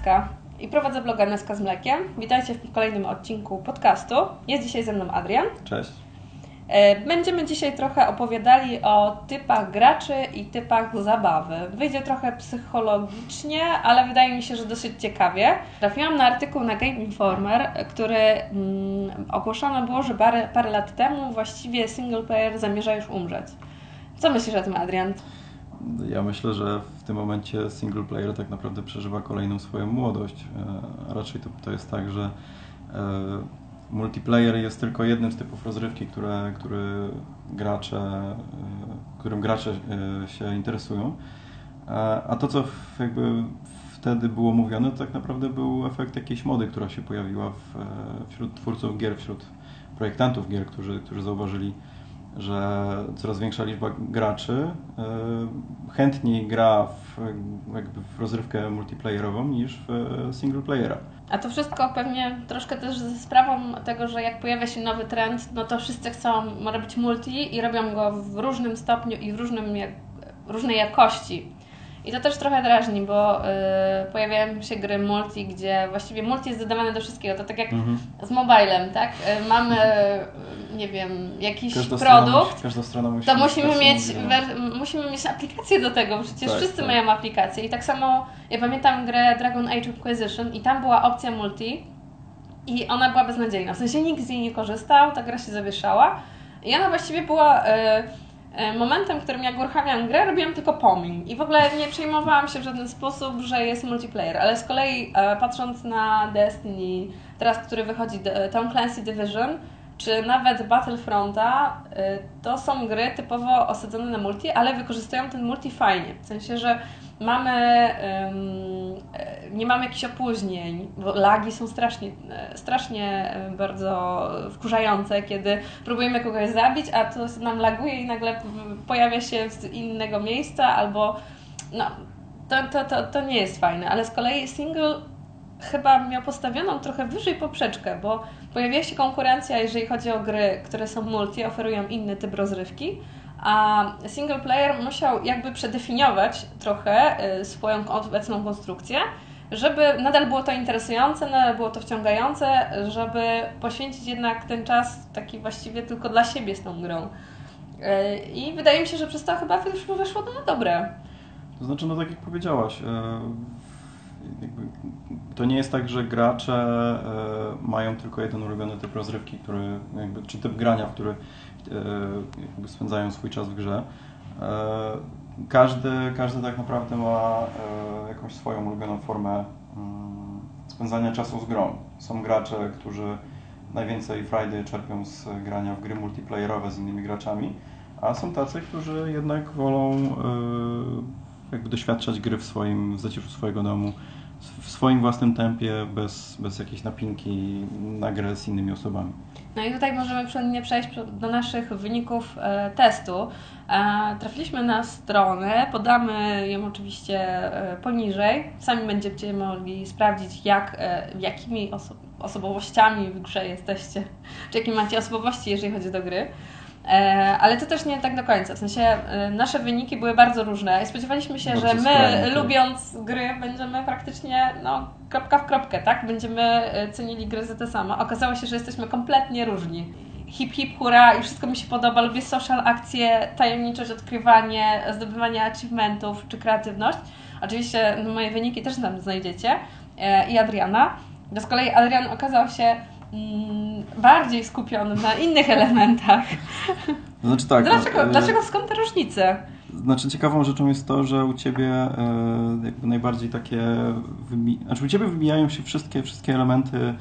Neska i prowadzę bloga Neska z mlekiem. Witajcie w kolejnym odcinku podcastu. Jest dzisiaj ze mną Adrian. Cześć. E, będziemy dzisiaj trochę opowiadali o typach graczy i typach zabawy. Wyjdzie trochę psychologicznie, ale wydaje mi się, że dosyć ciekawie. Trafiłam na artykuł na Game Informer, który mm, ogłoszone było, że parę, parę lat temu właściwie single player zamierza już umrzeć. Co myślisz o tym, Adrian? Ja myślę, że w tym momencie single player tak naprawdę przeżywa kolejną swoją młodość. A raczej to, to jest tak, że multiplayer jest tylko jednym z typów rozrywki, które, które gracze, którym gracze się interesują. A to, co jakby wtedy było mówione, to tak naprawdę był efekt jakiejś mody, która się pojawiła wśród twórców gier, wśród projektantów gier, którzy, którzy zauważyli, że coraz większa liczba graczy chętniej gra w, jakby w rozrywkę multiplayerową niż w single playera. A to wszystko pewnie troszkę też ze sprawą tego, że jak pojawia się nowy trend, no to wszyscy chcą robić multi i robią go w różnym stopniu i w różnym, jak, różnej jakości. I to też trochę drażni, bo y, pojawiają się gry multi, gdzie właściwie multi jest dodawane do wszystkiego. To tak jak mhm. z mobilem, tak? Y, mamy, y, nie wiem, jakiś każda produkt, musi, każda strona musi to musimy mieć, musimy mieć aplikację do tego, przecież tak, wszyscy tak. mają aplikację. I tak samo, ja pamiętam grę Dragon Age Inquisition i tam była opcja multi i ona była beznadziejna. W sensie nikt z niej nie korzystał, ta gra się zawieszała i ona właściwie była... Y, momentem, w którym jak uruchamiam grę, robiłam tylko pomin i w ogóle nie przejmowałam się w żaden sposób, że jest multiplayer, ale z kolei e, patrząc na Destiny, teraz który wychodzi, Tom Clancy Division, czy nawet Battlefronta, e, to są gry typowo osadzone na multi, ale wykorzystują ten multi fajnie, w sensie, że mamy, nie mamy jakichś opóźnień, bo lagi są strasznie, strasznie bardzo wkurzające, kiedy próbujemy kogoś zabić, a to nam laguje i nagle pojawia się z innego miejsca, albo no, to, to, to, to nie jest fajne, ale z kolei single chyba miał postawioną trochę wyżej poprzeczkę, bo pojawia się konkurencja, jeżeli chodzi o gry, które są multi, oferują inny typ rozrywki, a single player musiał jakby przedefiniować trochę y, swoją obecną konstrukcję, żeby nadal było to interesujące, nadal było to wciągające, żeby poświęcić jednak ten czas taki właściwie tylko dla siebie z tą grą. Y, I wydaje mi się, że przez to chyba wyszło, wyszło to na dobre. To znaczy, no tak jak powiedziałaś, y, to nie jest tak, że gracze mają tylko jeden ulubiony typ rozrywki, który, jakby, czy typ grania, w który jakby spędzają swój czas w grze. E, każdy, każdy tak naprawdę ma e, jakąś swoją ulubioną formę mm, spędzania czasu z grą. Są gracze, którzy najwięcej Friday czerpią z grania w gry multiplayerowe z innymi graczami, a są tacy, którzy jednak wolą e, jakby doświadczać gry w swoim, w zaciszu swojego domu, w swoim własnym tempie, bez, bez jakiejś napinki na grę z innymi osobami. No i tutaj możemy przejść do naszych wyników e, testu. E, trafiliśmy na stronę, podamy ją oczywiście e, poniżej. Sami będziecie mogli sprawdzić, jak, jakimi oso osobowościami w grze jesteście, czy jakie macie osobowości, jeżeli chodzi o gry. Ale to też nie tak do końca. W sensie nasze wyniki były bardzo różne i spodziewaliśmy się, bardzo że my, skrajnie, lubiąc gry, będziemy praktycznie no, kropka w kropkę, tak? Będziemy e, cenili gry za te same. Okazało się, że jesteśmy kompletnie różni. Hip, hip, hura i wszystko mi się podoba. Lubię social akcje, tajemniczość, odkrywanie, zdobywanie achievementów czy kreatywność. Oczywiście no, moje wyniki też tam znajdziecie. E, I Adriana. Z kolei Adrian okazał się mm, bardziej skupiony na innych elementach. Znaczy tak. Dlaczego, no, dlaczego skąd te różnice? Znaczy ciekawą rzeczą jest to, że u Ciebie e, jakby najbardziej takie, wymi... znaczy u Ciebie wymijają się wszystkie, wszystkie elementy,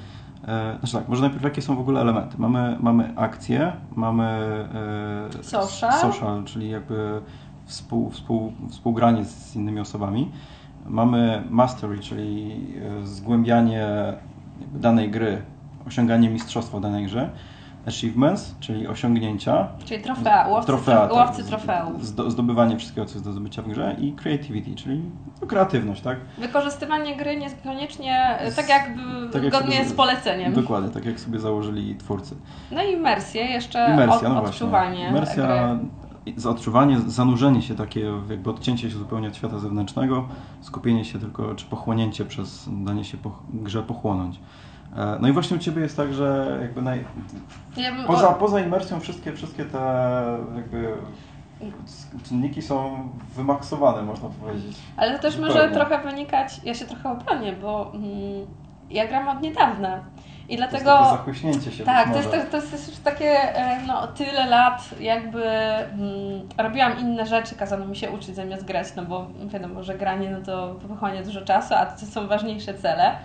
e, znaczy tak, może najpierw jakie są w ogóle elementy. Mamy, mamy akcje, mamy e, social. social, czyli jakby współ, współ, współgranie z innymi osobami. Mamy mastery, czyli zgłębianie danej gry, osiąganie mistrzostwa w danej grze achievements, czyli osiągnięcia. Czyli trofea, łowcy, trofea, tak, łowcy trofeów. Zdobywanie wszystkiego, co jest do zdobycia w grze i creativity, czyli no, kreatywność, tak? Wykorzystywanie gry niekoniecznie tak jakby tak jak zgodnie z poleceniem. Dokładnie, tak jak sobie założyli twórcy. No i imersję jeszcze, Imersja, od, no odczuwanie Imersja, odczuwanie, zanurzenie się takie, jakby odcięcie się zupełnie od świata zewnętrznego, skupienie się tylko, czy pochłonięcie przez danie się po, grze pochłonąć. E, no i właśnie u Ciebie jest tak, że jakby naj... ja poza, poza imersją wszystkie, wszystkie te jakby czynniki są wymaksowane, można powiedzieć. Ale to też może trochę wynikać, ja się trochę obronię, bo mm, ja gram od niedawna. I dlatego. To jest zachłyśnięcie się. Tak, to jest, to, to jest już takie e, no, tyle lat, jakby mm, robiłam inne rzeczy, kazano mi się uczyć zamiast grać, no bo wiadomo, że granie no to pochłania dużo czasu, a to są ważniejsze cele.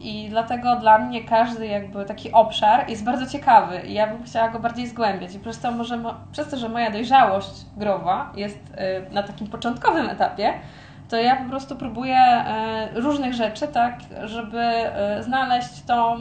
I dlatego dla mnie każdy jakby taki obszar jest bardzo ciekawy i ja bym chciała go bardziej zgłębiać. I przez to, może, przez to że moja dojrzałość growa jest e, na takim początkowym etapie, to ja po prostu próbuję e, różnych rzeczy, tak, żeby e, znaleźć tą,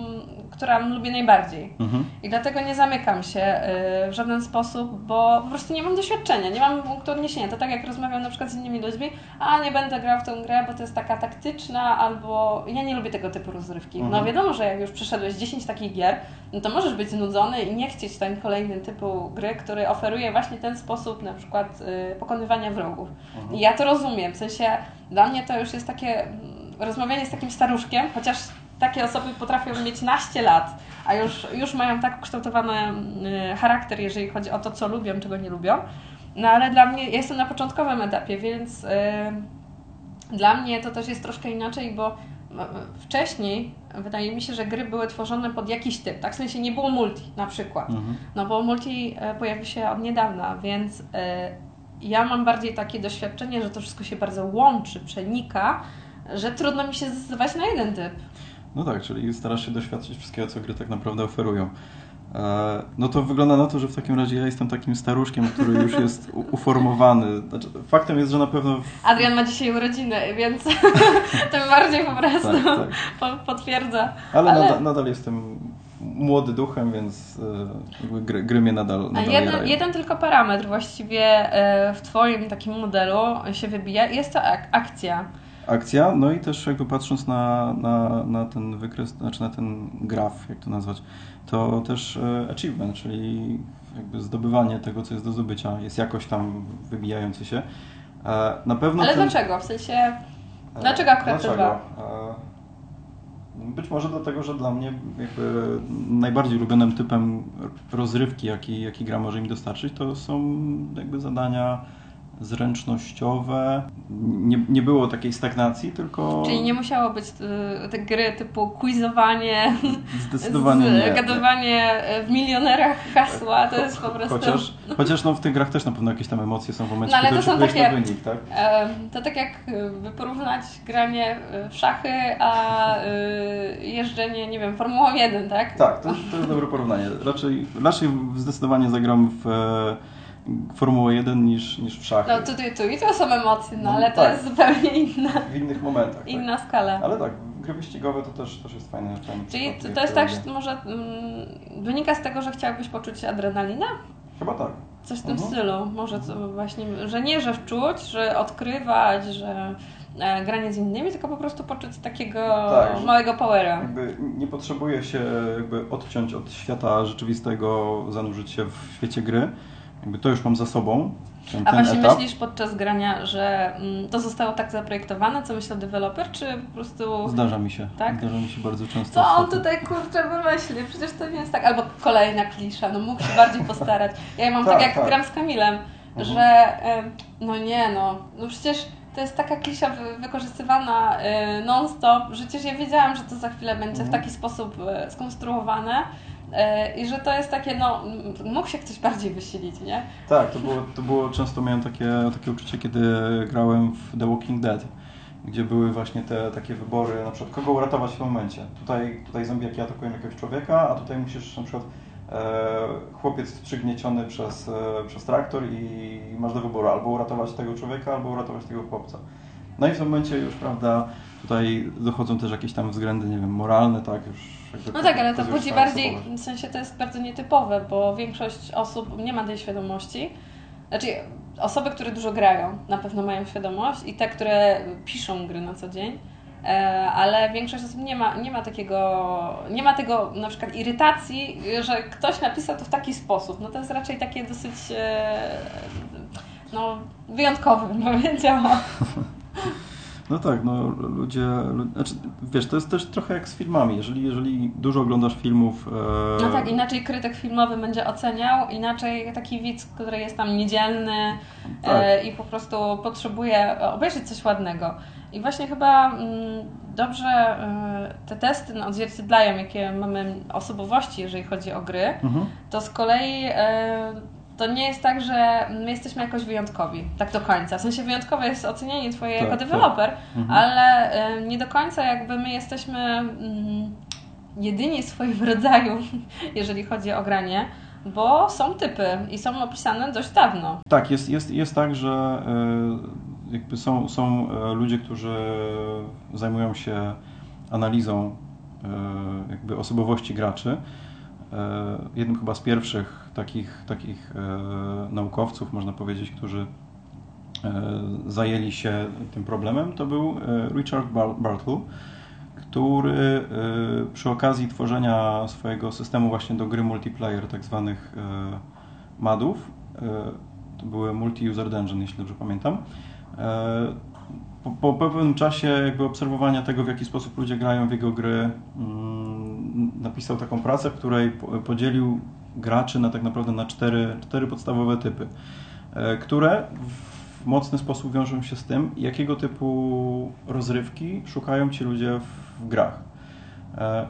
która lubię najbardziej. Mhm. I dlatego nie zamykam się e, w żaden sposób, bo po prostu nie mam doświadczenia, nie mam punktu odniesienia. To tak jak rozmawiam na przykład z innymi ludźmi, a nie będę grał w tę grę, bo to jest taka taktyczna, albo ja nie lubię tego typu rozrywki. No mhm. No wiadomo, że jak już przeszedłeś 10 takich gier, no to możesz być znudzony i nie chcieć ten kolejny typu gry, który oferuje właśnie ten sposób na przykład pokonywania wrogów. Mhm. I ja to rozumiem, w sensie dla mnie to już jest takie mm, rozmawianie z takim staruszkiem, chociaż takie osoby potrafią mieć naście lat, a już, już mają tak ukształtowany mm, charakter, jeżeli chodzi o to, co lubią, czego nie lubią. No ale dla mnie, ja jestem na początkowym etapie, więc yy, dla mnie to też jest troszkę inaczej, bo wcześniej wydaje mi się, że gry były tworzone pod jakiś typ, tak? W sensie nie było multi na przykład, mhm. no bo multi pojawił się od niedawna, więc ja mam bardziej takie doświadczenie, że to wszystko się bardzo łączy, przenika, że trudno mi się zdecydować na jeden typ. No tak, czyli starasz się doświadczyć wszystkiego, co gry tak naprawdę oferują. E, no to wygląda na to, że w takim razie ja jestem takim staruszkiem, który już jest uformowany. Znaczy, faktem jest, że na pewno. W... Adrian ma dzisiaj urodziny, więc tym bardziej po prostu tak, tak. potwierdza. Ale, Ale... Nadal, nadal, jestem młody duchem, więc e, gry, gry mnie nadal, nadal jeden, jeden tylko parametr właściwie e, w Twoim takim modelu się wybija jest to ak akcja. Akcja, no i też jakby patrząc na, na, na ten wykres, znaczy na ten graf, jak to nazwać, to też e, achievement, czyli jakby zdobywanie tego, co jest do zdobycia, jest jakoś tam wybijający się. Na pewno Ale ten... dlaczego? W sensie, dlaczego akurat dlaczego? te dwa? Być może dlatego, że dla mnie jakby najbardziej ulubionym typem rozrywki, jaki, jaki gra może mi dostarczyć, to są jakby zadania zręcznościowe. Nie, nie było takiej stagnacji, tylko... Czyli nie musiało być y, te gry typu quizowanie, Zdecydowanie gadowanie w milionerach hasła, to jest po prostu... Chociaż, chociaż no, w tych grach też na pewno jakieś tam emocje są w momencie, no, ale kiedy to są takie, wynik, tak? To tak jak by porównać granie w szachy, a y, jeżdżenie, nie wiem, Formułą 1, tak? Tak, to, to jest dobre porównanie. Raczej, raczej zdecydowanie zagram w Formułę 1 niż, niż w szachy. No tu, tu, i to są emocje, no, no ale tak. to jest zupełnie inna. W innych momentach. Tak. Inna tak. skala. Ale tak, gry wyścigowe to też, też jest fajne. Czyli to, to jest tak, że może mm, wynika z tego, że chciałbyś poczuć adrenalinę? Chyba tak. Coś w tym mhm. stylu. Może właśnie, że nie, że wczuć, że odkrywać, że e, granie z innymi, tylko po prostu poczuć takiego tak, małego powera. Jakby nie potrzebuje się jakby odciąć od świata rzeczywistego, zanurzyć się w świecie gry jakby to już mam za sobą. Ten, A właśnie etap. myślisz podczas grania, że mm, to zostało tak zaprojektowane, co myślał deweloper, czy po prostu... Zdarza mi się. Tak? Zdarza mi się bardzo często. Co on tutaj kurczę wymyśli? Przecież to nie jest tak. Albo kolejna klisza, no mógł się bardziej postarać. Ja mam tak, tak jak tak. gram z Kamilem, mhm. że no nie no, no przecież to jest taka klisza wykorzystywana y, non-stop, przecież ja wiedziałam, że to za chwilę będzie mhm. w taki sposób y, skonstruowane, I że to jest takie, no, mógł się ktoś bardziej wysilić, nie? Tak, to było, to było często miałem takie, takie uczucie, kiedy grałem w The Walking Dead, gdzie były właśnie te takie wybory, na przykład kogo uratować w tym momencie. Tutaj, tutaj zombiaki atakują jakiegoś człowieka, a tutaj musisz na przykład e, chłopiec przygnieciony przez, e, przez traktor i masz do wyboru albo uratować tego człowieka, albo uratować tego chłopca. No i w tym momencie już, prawda, tutaj dochodzą też jakieś tam względy, nie wiem, moralne, tak, już no tak, ale to budzi bardziej, w sensie to jest bardzo nietypowe, bo większość osób nie ma tej świadomości. Znaczy, osoby, które dużo grają, na pewno mają świadomość i te, które piszą gry na co dzień, E, ale większość osób nie ma, nie ma takiego, nie ma tego na przykład irytacji, że ktoś napisał to w taki sposób. No to jest raczej takie dosyć e, no, wyjątkowe, bym powiedziała. No tak, no ludzie, znaczy, wiesz, to jest też trochę jak z filmami, jeżeli, jeżeli dużo oglądasz filmów... E... No tak, inaczej krytyk filmowy będzie oceniał, inaczej taki widz, który jest tam niedzielny e, tak. e, i po prostu potrzebuje obejrzeć coś ładnego. I właśnie chyba mm, dobrze e, te testy no, odzwierciedlają, jakie mamy osobowości, jeżeli chodzi o gry, mhm. to z kolei e, to nie jest tak, że my jesteśmy jakoś wyjątkowi, tak do końca. W sensie wyjątkowe jest ocenienie Twoje tak, jako deweloper, tak. mhm. ale nie do końca jakby my jesteśmy mm, jedyni w swoim rodzaju, jeżeli chodzi o granie, bo są typy i są opisane dość dawno. Tak, jest, jest, jest tak, że y, jakby są, są e, ludzie, którzy zajmują się analizą y, jakby osobowości graczy. Jednym chyba z pierwszych takich, takich e, naukowców, można powiedzieć, którzy e, zajęli się tym problemem, to był e, Richard Bartle, który przy okazji tworzenia swojego systemu właśnie do gry multiplayer, tak zwanych MADów, to były Multi-User Dungeon, jeśli dobrze pamiętam, po, po, pewnym czasie jakby obserwowania tego, w jaki sposób ludzie grają w jego gry, mm, napisał taką pracę, w której podzielił graczy na tak naprawdę na cztery, cztery podstawowe typy, e, które w mocny sposób wiążą się z tym, jakiego typu rozrywki szukają ci ludzie w grach. E,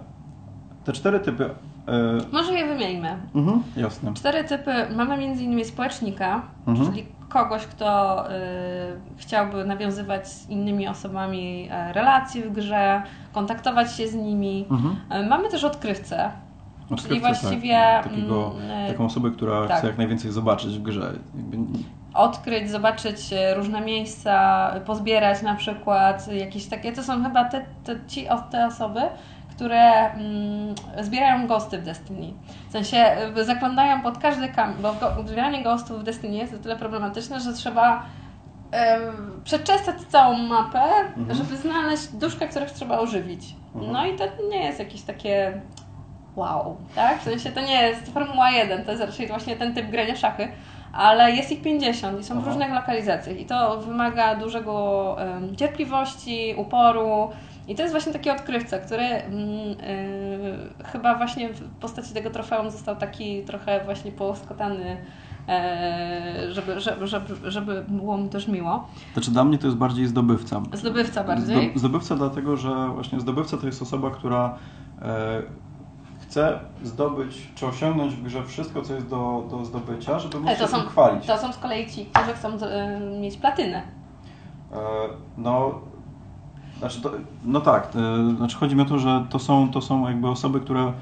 te cztery typy. E, Może je wymieńmy. Mhm, jasne. Cztery typy mamy m.in. społecznika, mhm. czyli kogoś, kto y, chciałby nawiązywać z innymi osobami relacje w grze, kontaktować się z nimi. Mhm. Mamy też odkrywcę, Czyli tak. właściwie. Tak, takiego, mm, taką osobę, która tak. chce jak najwięcej zobaczyć w grze. Jakby... Odkryć, zobaczyć e, różne miejsca, pozbierać na przykład jakieś takie. To są chyba te, te, ci, te osoby, które mm, zbierają ghosty w Destiny. W sensie e, zaglądają pod każdy kamień, bo zbieranie ghostów w Destiny jest o tyle problematyczne, że trzeba przeczesać całą mapę, mhm. żeby znaleźć duszkę, których trzeba ożywić. Mhm. No i to nie jest jakieś takie wow, tak? W sensie to nie jest Formuła 1, to jest raczej właśnie ten typ grania szachy, ale jest ich 50 i są w różnych lokalizacjach i to wymaga dużego um, cierpliwości, uporu i to jest właśnie taki odkrywca, który yy, chyba właśnie w postaci tego trofeum został taki trochę właśnie poskotany e, żeby, żeby, żeby, żeby było mu też miło. Znaczy dla mnie to jest bardziej zdobywca. Zdobywca bardziej? Zdobywca dlatego, że właśnie zdobywca to jest osoba, która e, chce zdobyć, czy osiągnąć w grze wszystko, co jest do, do zdobycia, żeby móc się są, chwalić. To są z kolei ci, którzy chcą y, mieć platynę. E, no, znaczy to, no tak, e, znaczy chodzi mi o to, że to są, to są jakby osoby, które e,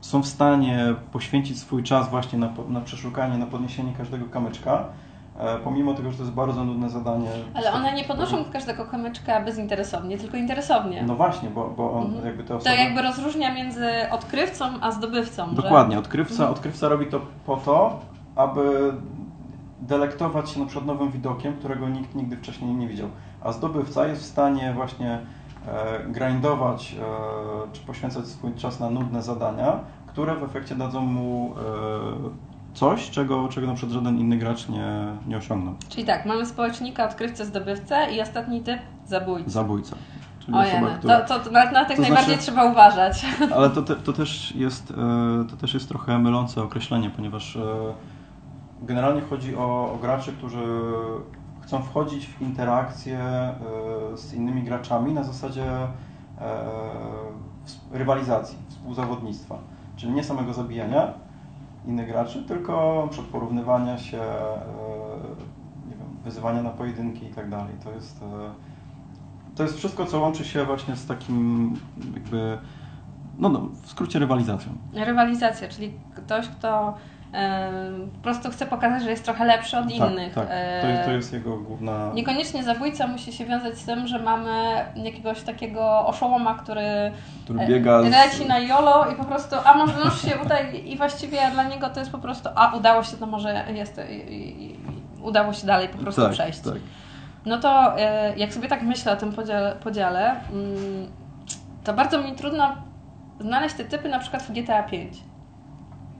są w stanie poświęcić swój czas właśnie na, na przeszukanie, na podniesienie każdego kamyczka, pomimo tego, że to jest bardzo nudne zadanie. Ale one nie podnoszą każdego kamyczka bezinteresownie, tylko interesownie. No właśnie, bo, bo on, mhm. jakby te osoby... To jakby rozróżnia między odkrywcą a zdobywcą. Dokładnie, że... odkrywca, mhm. odkrywca robi to po to, aby delektować się na przykład nowym widokiem, którego nikt nigdy wcześniej nie widział. A zdobywca jest w stanie właśnie e, grindować e, czy poświęcać swój czas na nudne zadania, które w efekcie dadzą mu e, coś, czego, czego na przykład żaden inny gracz nie, nie osiągnął. Czyli tak, mamy społecznika, odkrywcę, zdobywcę i ostatni typ zabójca. Zabójca. Czyli Ojej, osoba, to, to, to na, na tych to najbardziej znaczy, trzeba uważać. Ale to, te, to, też jest, e, to też jest trochę mylące określenie, ponieważ e, generalnie chodzi o, o graczy, którzy chcą wchodzić w interakcję e, z innymi graczami na zasadzie rywalizacji, współzawodnictwa, czyli nie samego zabijania, innych graczy, tylko przed porównywania się, e, nie wiem, wyzywania na pojedynki i tak dalej. To jest, e, to jest wszystko, co łączy się właśnie z takim jakby, no, no w skrócie rywalizacją. Rywalizacja, czyli ktoś, kto po prostu chce pokazać, że jest trochę lepszy od tak, innych. Tak, to jest, to jest jego główna... Niekoniecznie zabójca musi się wiązać z tym, że mamy jakiegoś takiego oszołoma, który, który biega leci z... na jolo i po prostu, a może już się tutaj i właściwie dla niego to jest po prostu, a udało się, to może jest, udało się dalej po prostu tak, przejść. Tak. no to e, jak sobie tak myślę o tym podziale, podziale mm, to bardzo mi trudno znaleźć te typy na przykład w GTA 5.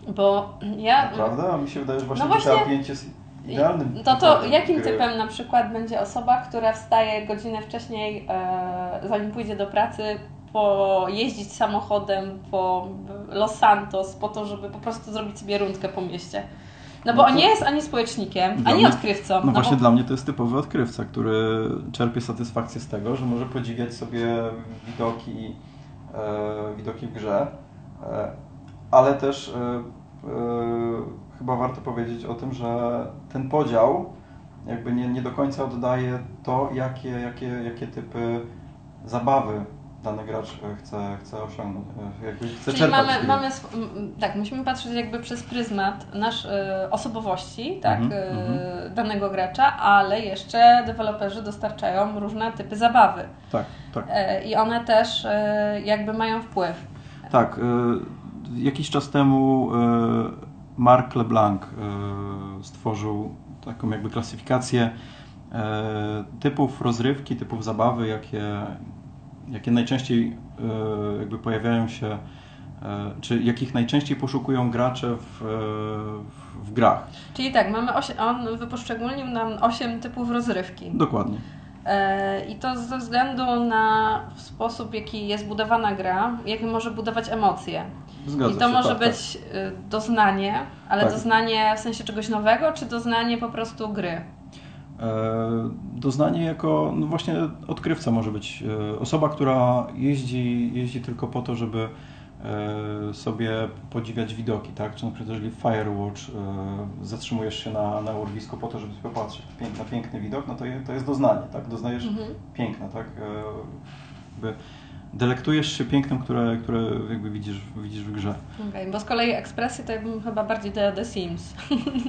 Bo ja. Prawda? A mi się wydaje, że właśnie, no właśnie GTA 5 jest idealnym. To to jakim gry. typem na przykład będzie osoba, która wstaje godzinę wcześniej, e, zanim pójdzie do pracy, pojeździć samochodem po Los Santos po to, żeby po prostu zrobić sobie rundkę po mieście. No bo no on nie jest ani społecznikiem, ani mnie, odkrywcą. No, no właśnie bo... dla mnie to jest typowy odkrywca, który czerpie satysfakcję z tego, że może podziwiać sobie widoki, e, widoki w grze, e, ale też e, e chyba warto powiedzieć o tym, że ten podział jakby nie, nie do końca oddaje to, jakie, jakie, jakie typy zabawy dany gracz e, chce, chce osiągnąć, jakby chce Czyli mamy, mamy, tak, musimy patrzeć jakby przez pryzmat nasz e, osobowości, tak, mm -hmm. danego gracza, ale jeszcze deweloperzy dostarczają różne typy zabawy. Tak, tak. I one też jakby mają wpływ. Tak, jakiś czas temu Mark LeBlanc stworzył taką jakby klasyfikację typów rozrywki, typów zabawy, jakie, jakie najczęściej e, jakby pojawiają się, e, czy jakich najczęściej poszukują gracze w, w, grach. Czyli tak, mamy osiem, on wyposzczególnił nam 8 typów rozrywki. Dokładnie. E, I to ze względu na sposób, jaki jest budowana gra, jak może budować emocje. Zgadza I to się, może tak, być tak. doznanie, ale tak. doznanie w sensie czegoś nowego, czy doznanie po prostu gry? E, doznanie jako no właśnie odkrywca może być e, osoba, która jeździ, jeździ tylko po to, żeby e, sobie podziwiać widoki, tak? Czy na przykład jeżeli Firewatch zatrzymujesz się na, na urwisku po to, żeby popatrzeć na piękny widok, no to, to jest doznanie, tak? Doznajesz mhm. piękna, tak? Jakby delektujesz się pięknem, które, które jakby widzisz, widzisz w grze. Okay, bo z kolei ekspresję to ja bym chyba bardziej do The Sims.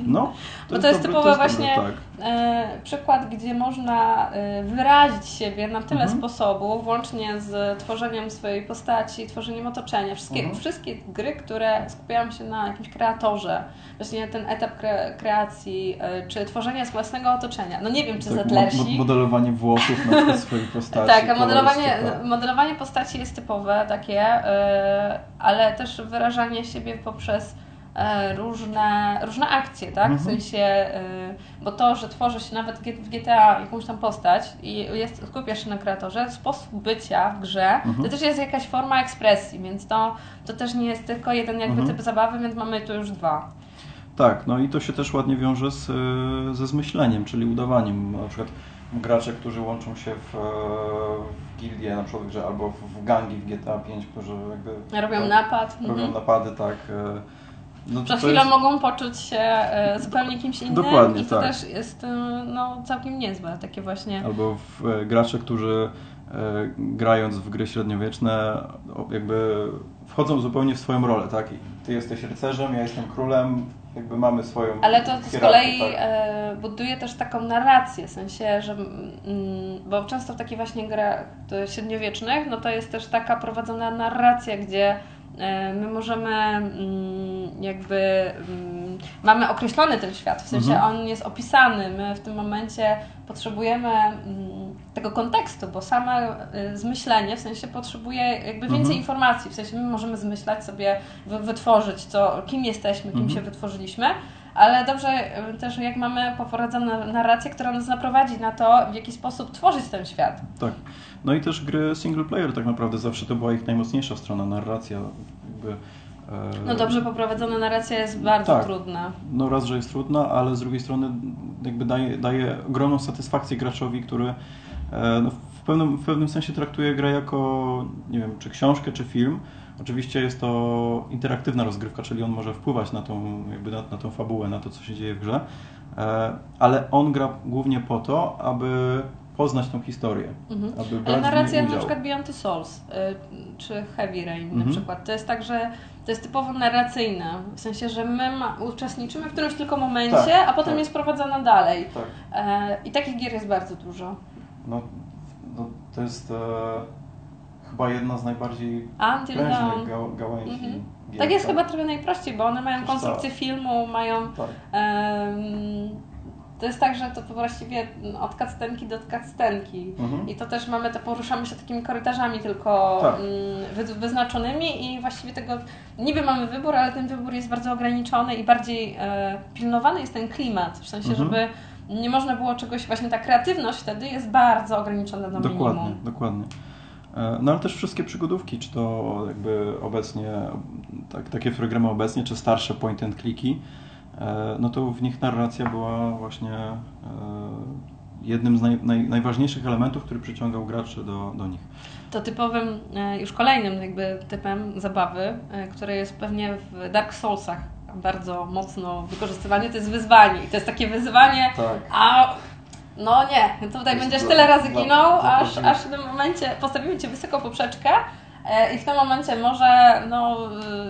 No. To bo to jest dobry, typowy właśnie dobry, tak. e, przykład, gdzie można e, wyrazić siebie na tyle mhm. sposobów, włącznie z tworzeniem swojej postaci, tworzeniem otoczenia. Wszystkie, mhm. wszystkie gry, które skupiają się na jakimś kreatorze, właśnie ten etap kre, kreacji, e, czy tworzenia własnego otoczenia. No nie wiem, czy tak, Zetlersi... Modelowanie włosów na swojej postaci. tak, a modelowanie, modelowanie postaci postaci jest typowe takie, e, ale też wyrażanie siebie poprzez e, różne, różne akcje, tak? W mhm. sensie, e, bo to, że tworzy się nawet w GTA jakąś tam postać i jest, skupiasz się na kreatorze, sposób bycia w grze, mhm. to też jest jakaś forma ekspresji, więc to, to też nie jest tylko jeden jakby mhm. typ zabawy, więc mamy tu już dwa. Tak, no i to się też ładnie wiąże z, ze zmyśleniem, czyli udawaniem. Na przykład gracze, którzy łączą się w, w gildie na przykład grze, albo w gangi w GTA 5, którzy jakby... Robią tak, napad. Robią mhm. napady, tak. E, no Za chwilę jest... mogą poczuć się e, zupełnie kimś innym Dokładnie, i to tak. też jest e, no, całkiem niezłe, takie właśnie... Albo w, gracze, którzy grając w gry średniowieczne jakby wchodzą zupełnie w swoją rolę, tak? Ty jesteś rycerzem, ja jestem królem, jakby mamy swoją. Ale to, z kolei tak? e, buduje też taką narrację, w sensie, że. Mm, bo często w takich właśnie grach średniowiecznych, no to jest też taka prowadzona narracja, gdzie e, my możemy mm, jakby mm, mamy określony ten świat, w sensie mhm. on jest opisany, my w tym momencie potrzebujemy tego kontekstu, bo same y, zmyślenie w sensie potrzebuje jakby więcej mhm. informacji, w sensie my możemy zmyślać sobie, wytworzyć co, kim jesteśmy, kim mhm. się wytworzyliśmy, ale dobrze y, też jak mamy poprowadzoną narrację, która nas naprowadzi na to, w jaki sposób tworzyć ten świat. Tak. No i też gry single player tak naprawdę zawsze to była ich najmocniejsza strona, narracja. Jakby, e, no dobrze poprowadzona narracja jest bardzo tak. trudna. No raz, że jest trudna, ale z drugiej strony jakby daje, daje ogromną satysfakcję graczowi, który no, w, pewnym, w pewnym sensie traktuję grę jako, nie wiem, czy książkę, czy film. Oczywiście jest to interaktywna rozgrywka, czyli on może wpływać na tą, jakby na, na tą fabułę, na to, co się dzieje w grze, e, ale on gra głównie po to, aby poznać tą historię. Mhm. Aby brać Ale narracja na przykład Beyond the Souls y, czy Heavy Rain mhm. na przykład, to jest tak, że to jest typowo narracyjne, w sensie, że my ma, uczestniczymy w którymś tylko momencie, tak, a potem tak. jest prowadzona dalej. Tak. E, I takich gier jest bardzo dużo. No, no to jest e, chyba jedna z najbardziej Until prężnych ga, gałęzi. Mhm. Gier, tak jest tak? chyba trochę najprościej, bo one mają konstrukcję filmu, mają tak. um, to jest tak, że to właściwie od kactenki do kactenki. Mhm. I to też mamy, to poruszamy się takimi korytarzami tylko tak. Mm, wyznaczonymi i właściwie tego niby mamy wybór, ale ten wybór jest bardzo ograniczony i bardziej e, pilnowany jest ten klimat, w sensie, mhm. żeby nie można było czegoś, właśnie ta kreatywność wtedy jest bardzo ograniczona do dokładnie, minimum. Dokładnie, e, No ale też wszystkie przygodówki, czy to jakby obecnie, tak, takie, które gramy obecnie, czy starsze point and clicky, e, no to w nich narracja była właśnie e, jednym z naj, naj, najważniejszych elementów, który przyciągał graczy do, do nich. To typowym, już kolejnym jakby typem zabawy, który jest pewnie w Dark Soulsach bardzo mocno wykorzystywanie, to jest wyzwanie. I to jest takie wyzwanie, tak. a no nie, tutaj będziesz dla, tyle razy ginął, dla, aż, aż w tym momencie postawimy Cię wysoko poprzeczkę e, i w tym momencie może no,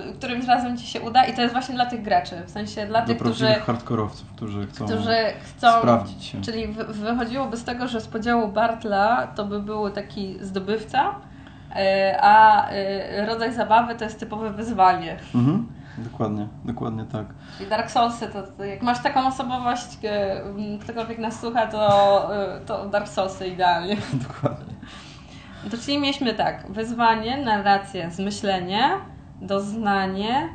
y, którymś razem Ci się uda i to jest właśnie dla tych graczy, w sensie dla tych, którzy... hardkorowców, którzy chcą, którzy chcą sprawdzić się. Czyli wychodziłoby z tego, że z podziału Bartla to by był taki zdobywca, e, a y, rodzaj zabawy to jest typowe wyzwanie. Mhm. Dokładnie, dokładnie tak. I Dark Soulsy, to, to jak masz taką osobowość, e, ktokolwiek nas słucha, to, e, to Dark Soulsy idealnie. Dokładnie. To czyli mieliśmy tak, wyzwanie, narrację, zmyślenie, doznanie,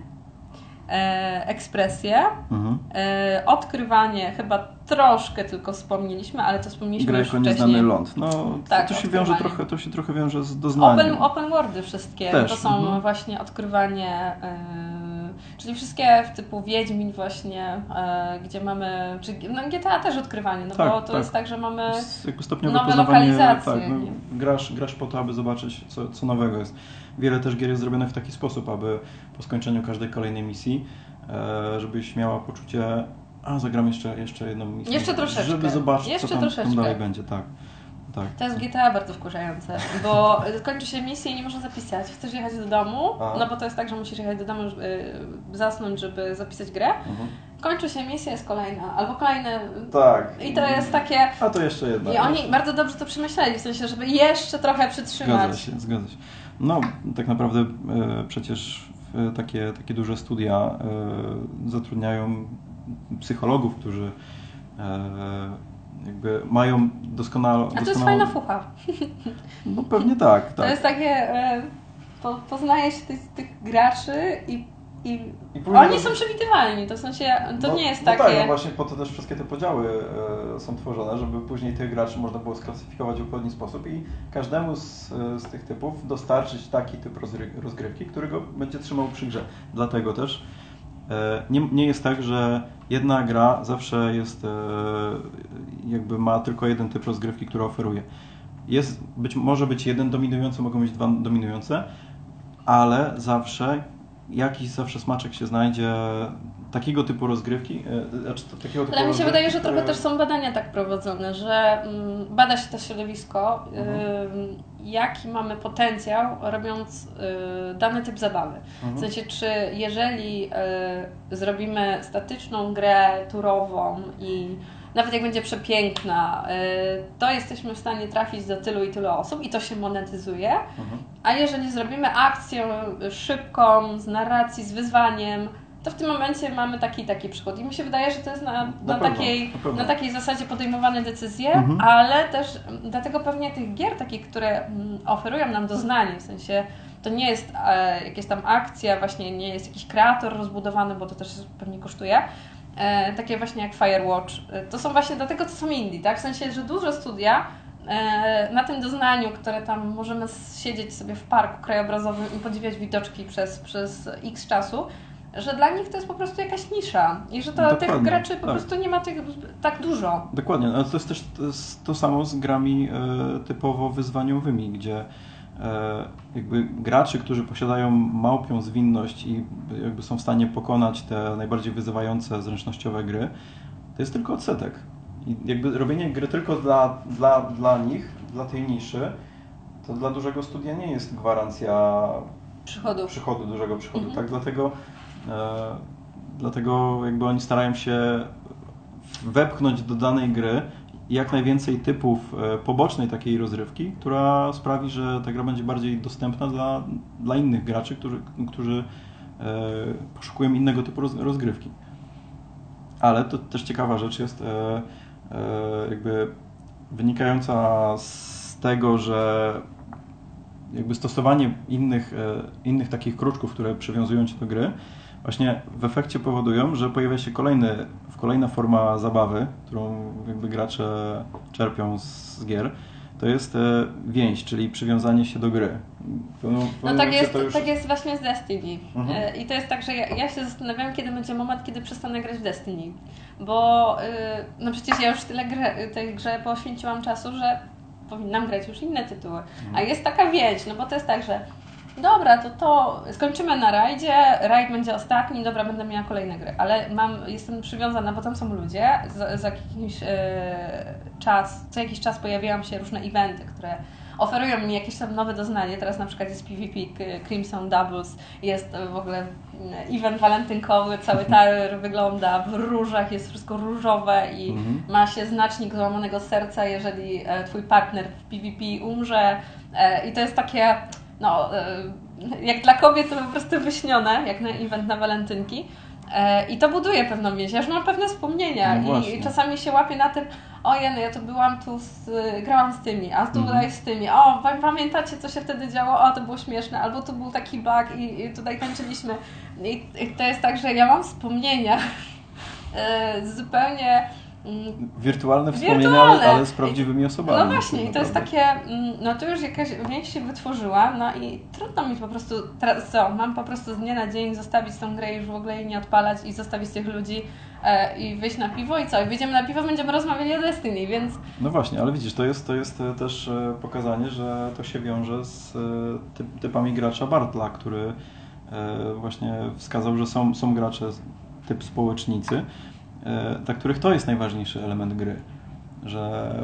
e, ekspresję, mhm. e, odkrywanie, chyba troszkę tylko wspomnieliśmy, ale to wspomnieliśmy Gra już jako wcześniej. nieznany ląd. No, tak, to, się wiąże trochę, to się trochę wiąże z doznaniem. Open, open worldy wszystkie, Też. to są mhm. właśnie odkrywanie e, Czyli wszystkie typu Wiedźmin właśnie, e, gdzie mamy, czy no GTA też odkrywanie, no tak, bo to tak. jest tak, że mamy nowe lokalizacje. Tak, no, grasz, grasz po to, aby zobaczyć, co, co nowego jest. Wiele też gier jest zrobionych w taki sposób, aby po skończeniu każdej kolejnej misji, e, żebyś miała poczucie, a zagram jeszcze, jeszcze jedną misję. Jeszcze troszeczkę. Żeby zobaczyć, jeszcze co tam, tam dalej będzie, tak. Tak. To jest GTA bardzo wkurzające, bo kończy się misja i nie można zapisać. Chcesz jechać do domu, no bo to jest tak, że musisz jechać do domu, żeby zasnąć, żeby zapisać grę. Mhm. Kończy się misja, jest kolejna, albo kolejne. Tak. I to jest takie. A to jeszcze jedna. I oni bardzo dobrze to przemyśleli, w sensie, żeby jeszcze trochę przytrzymać. Zgadza się, zgadza się. No, tak naprawdę e, przecież takie, takie duże studia e, zatrudniają psychologów, którzy e, jakby mają doskonale... A to jest fajna fucha. No pewnie tak, tak. To jest takie, e, po, poznaje się tych, tych graczy i i, I oni są przewidywalni, to w sensie, to no, nie jest no takie... tak, no właśnie po to też wszystkie te podziały e, są tworzone, żeby później tych graczy można było sklasyfikować w odpowiedni sposób i każdemu z, z tych typów dostarczyć taki typ rozgrywki, który go będzie trzymał przy grze. Dlatego też nie, nie jest tak, że jedna gra zawsze jest, e, jakby ma tylko jeden typ rozgrywki, który oferuje. Jest, być, może być jeden dominujący, mogą być dwa dominujące, ale zawsze jakiś zawsze smaczek się znajdzie takiego typu rozgrywki, e, znaczy takiego typu Ale mi się wydaje, że trochę też są badania tak prowadzone, że mm, bada się to środowisko, mhm. jaki mamy potencjał robiąc y, dany typ zabawy. Mhm. W sensie, czy jeżeli y, zrobimy statyczną grę turową i nawet jak będzie przepiękna, y, to jesteśmy w stanie trafić do tylu i tylu osób i to się monetyzuje. Mhm. A jeżeli zrobimy akcję szybką, z narracji, z wyzwaniem, to w tym momencie mamy taki taki przychód. I mi się wydaje, że to jest na, na, na takiej, na, takiej zasadzie podejmowane decyzje, mhm. ale też dlatego pewnie tych gier takich, które mm, oferują nam doznanie, w sensie to nie jest e, jakaś tam akcja, właśnie nie jest jakiś kreator rozbudowany, bo to też pewnie kosztuje, e, takie właśnie jak Firewatch. E, to są właśnie dlatego, co są indie, tak? W sensie, że duże studia e, na tym doznaniu, które tam możemy siedzieć sobie w parku krajobrazowym i podziwiać widoczki przez, przez x czasu, że dla nich to jest po prostu jakaś nisza i że to, tych graczy po tak. prostu nie ma tych, tak dużo. Dokładnie, ale to jest też to, jest to samo z grami e, typowo wyzwaniowymi, gdzie jakby graczy, którzy posiadają małpią zwinność i jakby są w stanie pokonać te najbardziej wyzywające zręcznościowe gry, to jest tylko odsetek. I jakby robienie gry tylko dla, dla, dla nich, dla tej niszy, to dla dużego studia nie jest gwarancja przychodu, przychodu dużego przychodu. Mhm. Tak, dlatego E, dlatego jakby oni starają się wepchnąć do danej gry jak najwięcej typów e, pobocznej takiej rozrywki, która sprawi, że ta gra będzie bardziej dostępna dla, dla innych graczy, którzy, którzy e, poszukują innego typu rozgrywki. Ale to też ciekawa rzecz jest, jakby wynikająca z tego, że jakby stosowanie innych, innych takich kruczków, które przywiązują cię do gry, właśnie w efekcie powodują, że pojawia się kolejny, kolejna forma zabawy, którą jakby gracze czerpią z gier, to jest e, więź, czyli przywiązanie się do gry. no tak jest, już... tak jest właśnie z Destiny. Mhm. E, I to jest tak, że ja, ja, się zastanawiam, kiedy będzie moment, kiedy przestanę grać w Destiny. Bo e, no przecież ja już tyle grę, tej grze poświęciłam czasu, że powinnam grać już inne tytuły. Mhm. A jest taka więź, no bo to jest tak, że dobra, to to skończymy na rajdzie, rajd będzie ostatni, dobra, będę miała kolejne gry, ale mam, jestem przywiązana, bo tam są ludzie, za, za jakiś e, czas, co jakiś czas pojawiają się różne eventy, które oferują mi jakieś tam nowe doznanie. Teraz na przykład jest PvP Crimson Doubles, jest w ogóle event walentynkowy, cały tower wygląda w różach, jest wszystko różowe i mhm. ma się znacznik złamanego serca, jeżeli e, twój partner w PvP umrze. E, I to jest takie no, e, jak dla kobiet to po prostu wyśnione, jak na event na walentynki. E, I to buduje pewną więź. Ja już mam pewne wspomnienia no i czasami się łapię na tym, o no ja to byłam tu, z, grałam z tymi, a tu mhm. z tymi, o pamiętacie co się wtedy działo, o to było śmieszne, albo tu był taki bug i, i tutaj tańczyliśmy. I, I, to jest tak, że ja mam wspomnienia e, zupełnie Mm. Wirtualne wspomnienia, Wirtualne. ale z prawdziwymi osobami. No właśnie, i to jest takie, mm, no to już jakaś więź się wytworzyła, no i trudno mi po prostu, teraz co, mam po prostu z dnia na dzień zostawić tą grę i już w ogóle jej nie odpalać i zostawić tych ludzi e, i wyjść na piwo i co? I wyjdziemy na piwo, będziemy rozmawiali o Destiny, więc... No właśnie, ale widzisz, to jest, to jest e, też e, pokazanie, że to się wiąże z typ, typami gracza Bartla, który właśnie wskazał, że są, są gracze typ społecznicy, E, dla których to jest najważniejszy element gry, że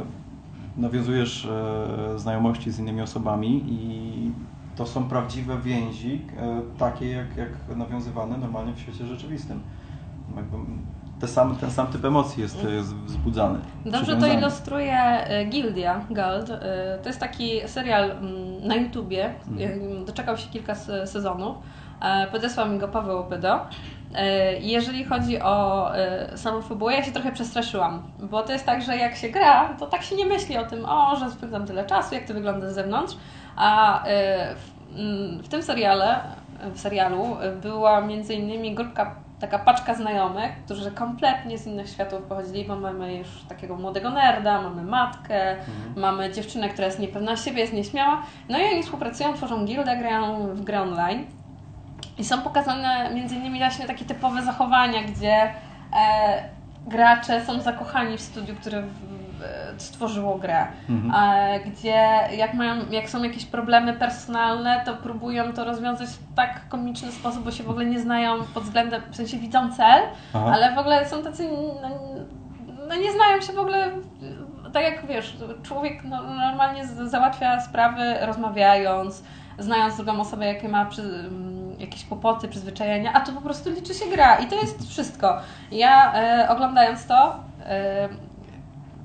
nawiązujesz e, znajomości z innymi osobami i to są prawdziwe więzi, e, takie jak, jak nawiązywane normalnie w świecie rzeczywistym. Te sam, ten sam typ emocji jest, jest wzbudzany. Dobrze to ilustruje Gildia Gold. To jest taki serial mm, na YouTubie. Mhm. Doczekał się kilka sezonów. Podesłał mi go Paweł Pydo. E, jeżeli chodzi o e, samą fabułę, ja się trochę przestraszyłam, bo to jest tak, że jak się gra, to tak się nie myśli o tym, o, że spędzam tyle czasu, jak to wygląda z zewnątrz, a e, w, mm, w tym seriale, w serialu była między innymi grupka, taka paczka znajomych, którzy kompletnie z innych światów pochodzili, bo mamy już takiego młodego nerda, mamy matkę, mhm. mamy dziewczynę, która jest niepewna siebie, jest nieśmiała, no i oni współpracują, tworzą gildę, grają w grę online. I są pokazane między innymi właśnie takie typowe zachowania, gdzie e, gracze są zakochani w studiu, które w, w, stworzyło grę. Mhm. E, gdzie jak, mają, jak są jakieś problemy personalne, to próbują to rozwiązać w tak komiczny sposób, bo się w ogóle nie znają pod względem, w sensie widzą cel, Aha. ale w ogóle są tacy, no, no nie znają się w ogóle tak jak wiesz, człowiek no, normalnie załatwia sprawy rozmawiając, znając drugą osobę, jakie ma przy, jakieś kłopoty, przyzwyczajenia, a tu po prostu liczy się gra i to jest wszystko. Ja e, oglądając to, e,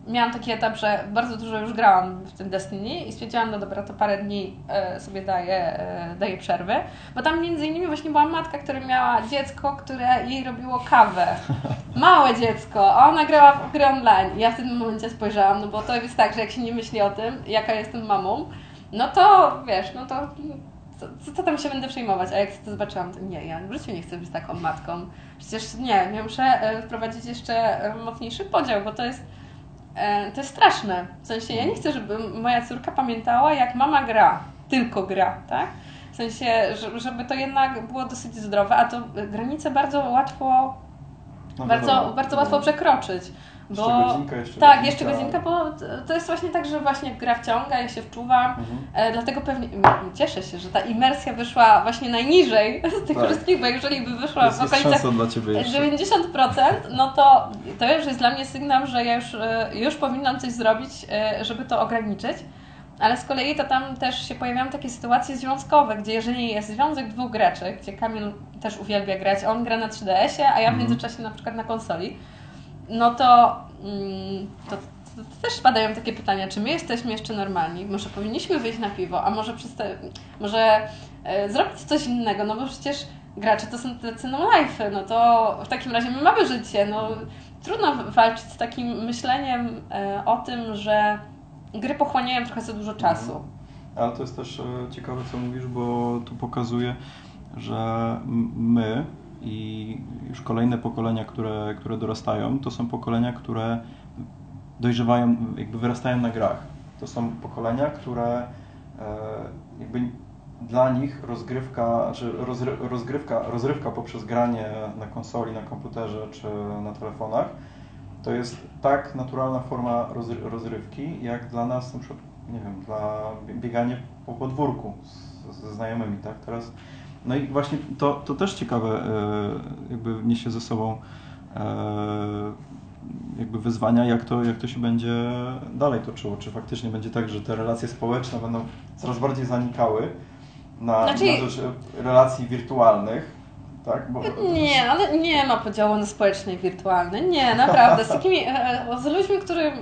miałam taki etap, że bardzo dużo już grałam w tym Destiny i stwierdziłam, no dobra, to parę dni e, sobie daję, e, daję przerwy, bo tam między innymi właśnie była matka, która miała dziecko, które jej robiło kawę. Małe dziecko, a ona grała w gry online. Ja w tym momencie spojrzałam, no bo to jest tak, że jak się nie myśli o tym, jaka jestem mamą, no to wiesz, no to co, co tam się będę przejmować? A jak to zobaczyłam, to nie, ja w życiu nie chcę być taką matką. Przecież nie, ja muszę e, wprowadzić jeszcze e, mocniejszy podział, bo to jest, e, to jest straszne. W sensie ja nie chcę, żeby moja córka pamiętała, jak mama gra, tylko gra, tak? W sensie, żeby to jednak było dosyć zdrowe, a to granice bardzo łatwo, no bardzo, bardzo łatwo przekroczyć. Bo, jeszcze godzinka, jeszcze Tak, godzinka. jeszcze godzinka, bo to jest właśnie tak, że właśnie gra wciąga, ja się wczuwam, mhm. e, dlatego pewnie cieszę się, że ta imersja wyszła właśnie najniżej z tych tak. wszystkich, bo jeżeli by wyszła jest, w okolicach 90%, no to to już jest dla mnie sygnał, że ja już, e, już powinnam coś zrobić, e, żeby to ograniczyć. Ale z kolei to tam też się pojawiają takie sytuacje związkowe, gdzie jeżeli jest związek dwóch graczy, gdzie Kamil też uwielbia grać, on gra na 3DS-ie, a ja w mhm. międzyczasie na przykład na konsoli, no to, mm, to, to, też padają takie pytania, czy my jesteśmy jeszcze normalni? Może powinniśmy wyjść na piwo, a może, może e, zrobić coś innego, no bo przecież gracze to są tacy no life, no to w takim razie my mamy życie, no trudno walczyć z takim myśleniem e, o tym, że gry pochłaniają trochę za dużo czasu. Mhm. Ale to jest też e, ciekawe, co mówisz, bo tu pokazuje, że my i już kolejne pokolenia, które, które dorastają, to są pokolenia, które dojrzewają, jakby wyrastają na grach. To są pokolenia, które e, jakby dla nich rozgrywka, czy rozgrywka, rozrywka poprzez granie na konsoli, na komputerze czy na telefonach to jest tak naturalna forma rozrywki, jak dla nas na przykład, nie wiem, dla bieganie po podwórku ze znajomymi, tak? Teraz, no i właśnie to, to też ciekawe e, jakby niesie ze sobą e, jakby wyzwania, jak to, jak to się będzie dalej toczyło. Czy faktycznie będzie tak, że te relacje społeczne będą coraz bardziej zanikały na, znaczy... na rzecz relacji wirtualnych, tak? Bo... Nie, ale nie ma podziału na społeczne i wirtualne. Nie, naprawdę. Z takimi, e, z ludźmi, którym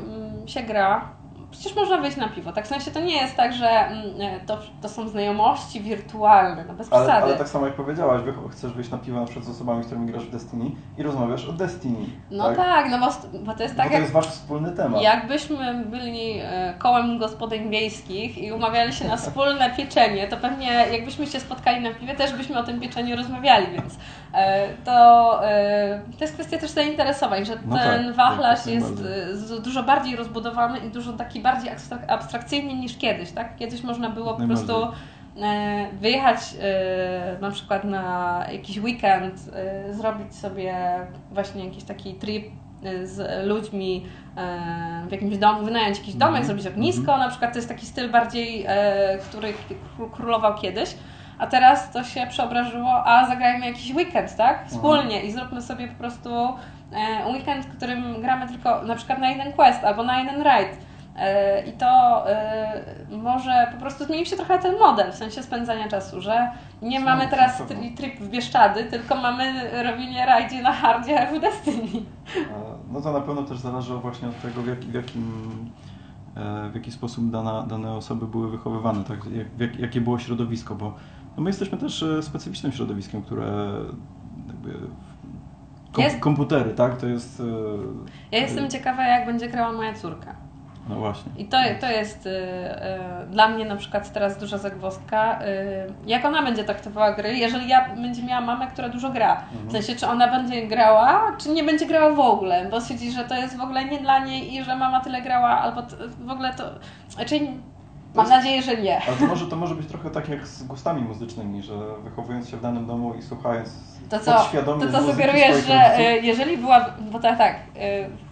się gra, przecież można wyjść na piwo. Tak w sensie to nie jest tak, że mm, e, to, to są znajomości wirtualne, no bez ale, ale tak samo jak powiedziałaś, chcesz wyjść na piwo na przykład z osobami, z którymi grasz w Destiny i rozmawiasz o Destiny. No tak, tak no bo, bo to jest tak bo to jest wasz wspólny temat. Jakbyśmy byli e, kołem gospodyń wiejskich i umawiali się na wspólne pieczenie, to pewnie jakbyśmy się spotkali na piwie, też byśmy o tym pieczeniu rozmawiali, więc to, to jest kwestia też zainteresowań, że no ten tak, wachlarz tak, jest dużo bardziej rozbudowany i dużo taki bardziej abstrakcyjnie niż kiedyś, tak? Kiedyś można było po prostu e, wyjechać e, na przykład na jakiś weekend, e, zrobić sobie właśnie jakiś taki trip z ludźmi w jakimś domu, wynająć jakiś domek, mm -hmm. zrobić ognisko, mm -hmm. na przykład to jest taki styl bardziej, który królował kiedyś. A teraz to się przeobrażyło, a zagrajmy jakiś weekend, tak? Mhm. Wspólnie i zróbmy sobie po prostu weekend, w którym gramy tylko na przykład na jeden quest albo na jeden raid. E, I to e, może po prostu zmienił się trochę ten model w sensie spędzania czasu, że nie mamy teraz trip w Bieszczady, tylko mamy robienie rajdzie na hardzie w Destiny. No to na pewno też zależy właśnie od tego, w, jak, w jakim e, w jaki sposób dana, dane osoby były wychowywane, tak? Jak, jakie było środowisko, bo no my jesteśmy też specyficznym środowiskiem, które jakby kom, jest... komputery, tak? To jest... Ja jestem ciekawa, jak będzie grała moja córka. No właśnie. I to, to jest y, y, dla mnie na przykład teraz duża zagwozdka, y, jak ona będzie traktowała gry, jeżeli ja będzie miała mamę, która dużo gra. Mhm. W sensie, czy ona będzie grała, czy nie będzie grała w ogóle, bo stwierdzi, że to jest w ogóle nie dla niej i że mama tyle grała, albo w ogóle to... Znaczy, Mam nadzieję, że nie. Ale to może, to może być trochę tak jak z gustami muzycznymi, że wychowując się w danym domu i słuchając to co, to co sugerujesz, że rodziców? jeżeli była, bo tak, tak,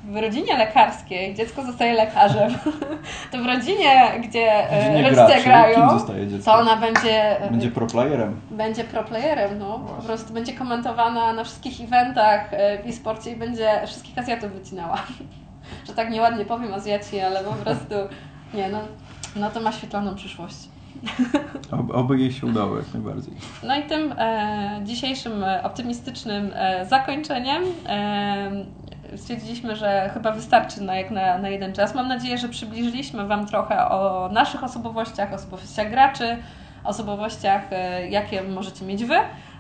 w rodzinie lekarskiej dziecko zostaje lekarzem, to w rodzinie, gdzie rodzinie rodzice graczy, grają, to ona będzie... Będzie proplayerem. Będzie proplayerem, no. Właśnie. Po prostu będzie komentowana na wszystkich eventach w e-sporcie i będzie wszystkich Azjatów wycinała. Że tak nieładnie powiem Azjaci, ale po prostu nie, no, no to ma świetlaną przyszłość. Oby, oby jej się udało jak najbardziej. No i tym e, dzisiejszym e, optymistycznym e, zakończeniem e, stwierdziliśmy, że chyba wystarczy na, jak na, na jeden czas. Mam nadzieję, że przybliżyliśmy Wam trochę o naszych osobowościach, osobowościach graczy, osobowościach, e, jakie możecie mieć Wy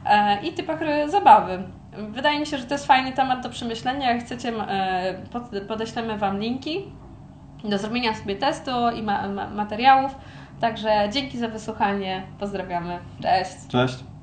e, i typach zabawy. Wydaje mi się, że to jest fajny temat do przemyślenia. Jak chcecie, podeślemy Wam linki do zrobienia sobie testu i ma, ma, materiałów. Także dzięki za wysłuchanie. Pozdrawiamy. Cześć. Cześć.